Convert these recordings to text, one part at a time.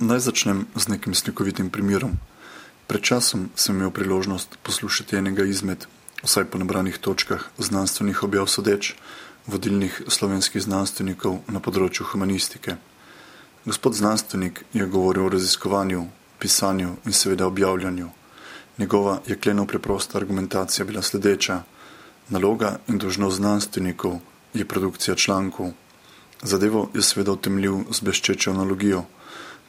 Naj začnem z nekim slikovitim primerom. Pred časom sem imel priložnost poslušati enega izmed, vsaj po nabranih točkah, znanstvenih objav sodeč, vodilnih slovenskih znanstvenikov na področju humanistike. Gospod znanstvenik je govoril o raziskovanju, pisanju in seveda objavljanju. Njegova jekleno preprosta argumentacija bila sledeča: naloga in dožnost znanstvenikov je produkcija člankov. Zadevo je seveda utemljil z bleščečo analogijo.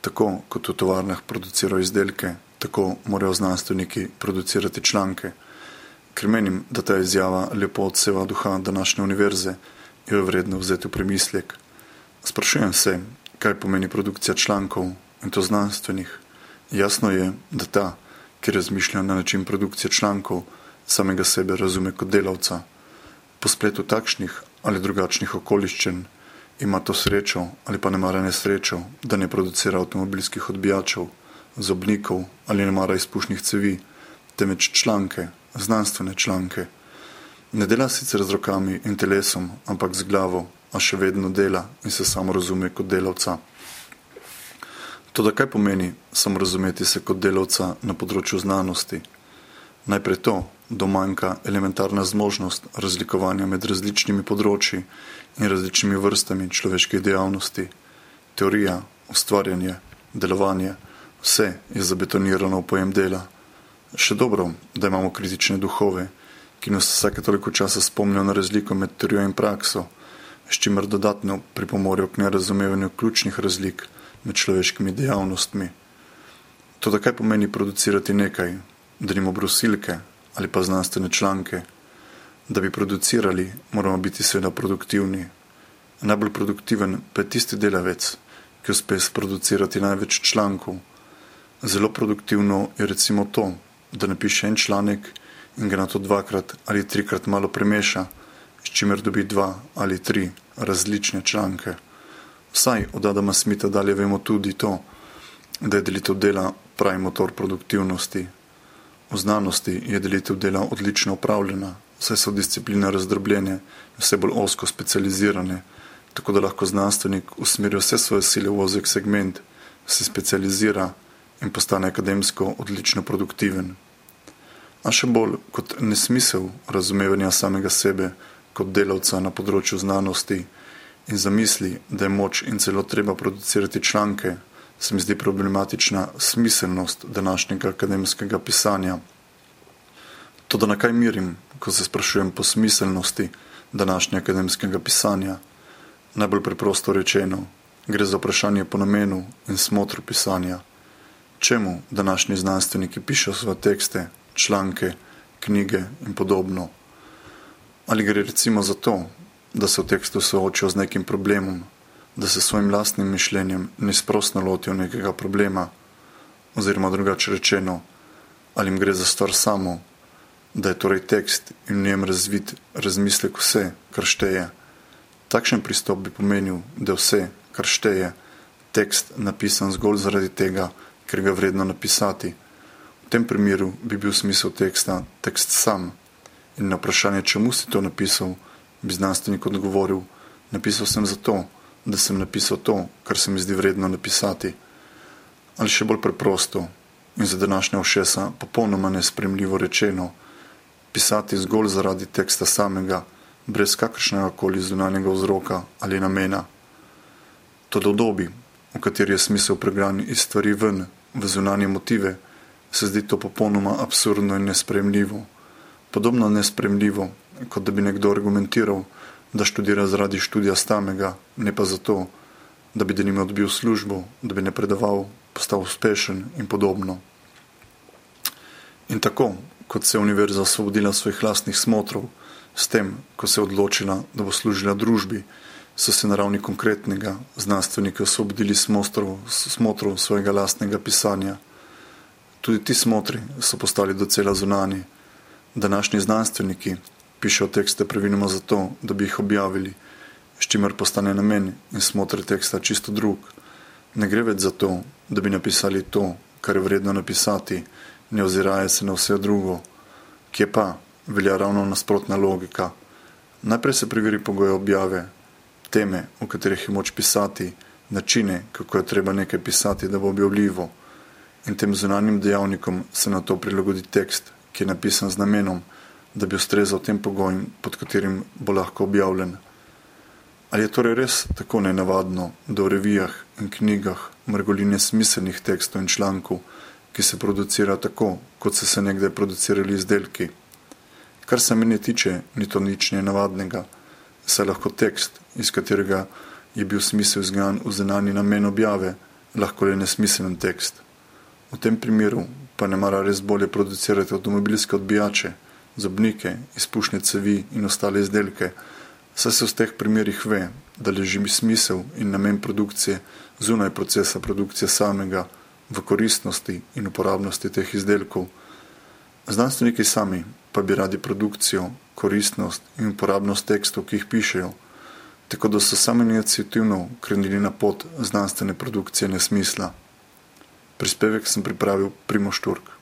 Tako kot v tovarnah producirajo izdelke, tako morajo znanstveniki producirati članke. Ker menim, da ta izjava lepo odseva duha današnje univerze, jo je vredno vzeti v premislek. Sprašujem se, kaj pomeni produkcija člankov in to znanstvenih. Jasno je, da ta, ki razmišlja na način produkcije člankov, samega sebe razume kot delavca. Po spletu takšnih ali drugačnih okoliščin ima to srečo ali pa ne mara nesrečo, da ne producira avtomobilskih odbijačev, zobnikov ali ne mara izpušnih cevi, temveč članke, znanstvene članke. Ne dela sicer z rokami in telesom, ampak z glavo, a še vedno dela in se samo razume kot delavca. To, da kaj pomeni samo razumeti se kot delavca na področju znanosti? Najprej to, da manjka elementarna zmožnost razlikovanja med različnimi področji in različnimi vrstami človeških dejavnosti. Teorija, ustvarjanje, delovanje, vse je zabetonirano v pojem dela. Še dobro, da imamo kritične duhove, ki nas vsake toliko časa spomnijo na razliko med teorijo in prakso, s čimer dodatno pripomorijo k nerazumevanju ključnih razlik med človeškimi dejavnostmi. To, kaj pomeni producirati nekaj, da nimamo brusilke ali pa znanstvene članke, da bi producirali, moramo biti seveda produktivni. Najbolj produktiven pa je tisti delavec, ki uspe sproducirati največ člankov. Zelo produktivno je recimo to, da napiše en članek in ga na to dvakrat ali trikrat malo premeša, s čimer dobi dva ali tri različne članke. Vsaj od Adama Smita dalje vemo tudi to, da je delitev dela pravi motor produktivnosti. V znanosti je delitev dela odlično upravljena, saj so discipline razdrobljene, vse bolj osko specializirane, tako da lahko znanstvenik usmeri vse svoje sile v ozek segment, se specializira in postane akademsko odlično produktiven. A še bolj kot nesmisel razumevanja samega sebe kot delavca na področju znanosti in zamisli, da je moč in celo treba producirati članke, se mi zdi problematična smiselnost današnjega akademskega pisanja. To, da na kaj mirim, ko se sprašujem po smiselnosti današnjega akademskega pisanja, najbolj preprosto rečeno, gre za vprašanje po namenu in smotru pisanja. Čemu današnji znanstveniki pišejo svoje tekste, članke, knjige in podobno? Ali gre recimo za to, da se v tekstu soočijo z nekim problemom, da se svojim lastnim mišljenjem nesprostno lotijo nekega problema, oziroma drugače rečeno, ali jim gre za stvar samo, da je torej tekst in v njem razvit razmislek vse, kar šteje. Takšen pristop bi pomenil, da vse, kar šteje, tekst napisan zgolj zaradi tega, ker ga je vredno napisati. V tem primeru bi bil smisel teksta tekst sam in na vprašanje, čemu si to napisal, bi znanstvenik odgovoril: Napisal sem zato, da sem napisal to, kar se mi zdi vredno napisati. Ali še bolj preprosto in za današnja ušesa popolnoma nespremljivo rečeno pisati zgolj zaradi teksta samega, brez kakršnega koli zunanjega vzroka ali namena. To do dobi, v kateri je smisel pregran iz stvari ven, v zunanje motive, se zdi to popolnoma absurdno in nespremljivo. Podobno nespremljivo, kot da bi nekdo argumentiral, da študira zaradi študija samega, ne pa zato, da bi denimo odbil službo, da bi ne predaval, postal uspešen in podobno. In tako, kot se je univerza osvobodila svojih lastnih smotrov, s tem, ko se je odločila, da bo služila družbi, so se na ravni konkretnega znanstvenika osvobodili smotrov, smotrov svojega lastnega pisanja. Tudi ti smotri so postali docela zunani. Današnji znanstveniki pišejo tekste praviloma zato, da bi jih objavili, s čimer postane namen in smotr teksta čisto drug. Ne gre več za to, da bi napisali to, kar je vredno napisati, ne oziraje se na vse drugo, kje pa velja ravno nasprotna logika. Najprej se preveri pogoje objave, teme, o katerih je moč pisati, načine, kako je treba nekaj pisati, da bo objavljivo. In tem zunanjim dejavnikom se na to prilagodi tekst, ki je napisan z namenom, da bi ustrezal tem pogojem, pod katerim bo lahko objavljen. Ali je torej res tako nenavadno, da v revijah in knjigah mrgoline smiselnih tekstov in člankov, ki se producira tako, kot so se nekdaj producirali izdelki? Kar se meni tiče, ni to nič nenavadnega, saj lahko tekst, iz katerega je bil smisel izgan v zunanji namen objave, lahko le nesmiselen tekst. V tem primeru pa ne mara res bolje producirati avtomobilske odbijače, zobnike, izpušne cevi in ostale izdelke, saj se v teh primerih ve, da leži mi smisel in namen produkcije zunaj procesa produkcije samega, v koristnosti in uporabnosti teh izdelkov. Znanstveniki sami pa bi radi produkcijo, koristnost in uporabnost tekstov, ki jih pišejo, tako da so sami inicijativno krenili na pot znanstvene produkcije nesmisla. Prispevek sem pripravil Primoš Turk.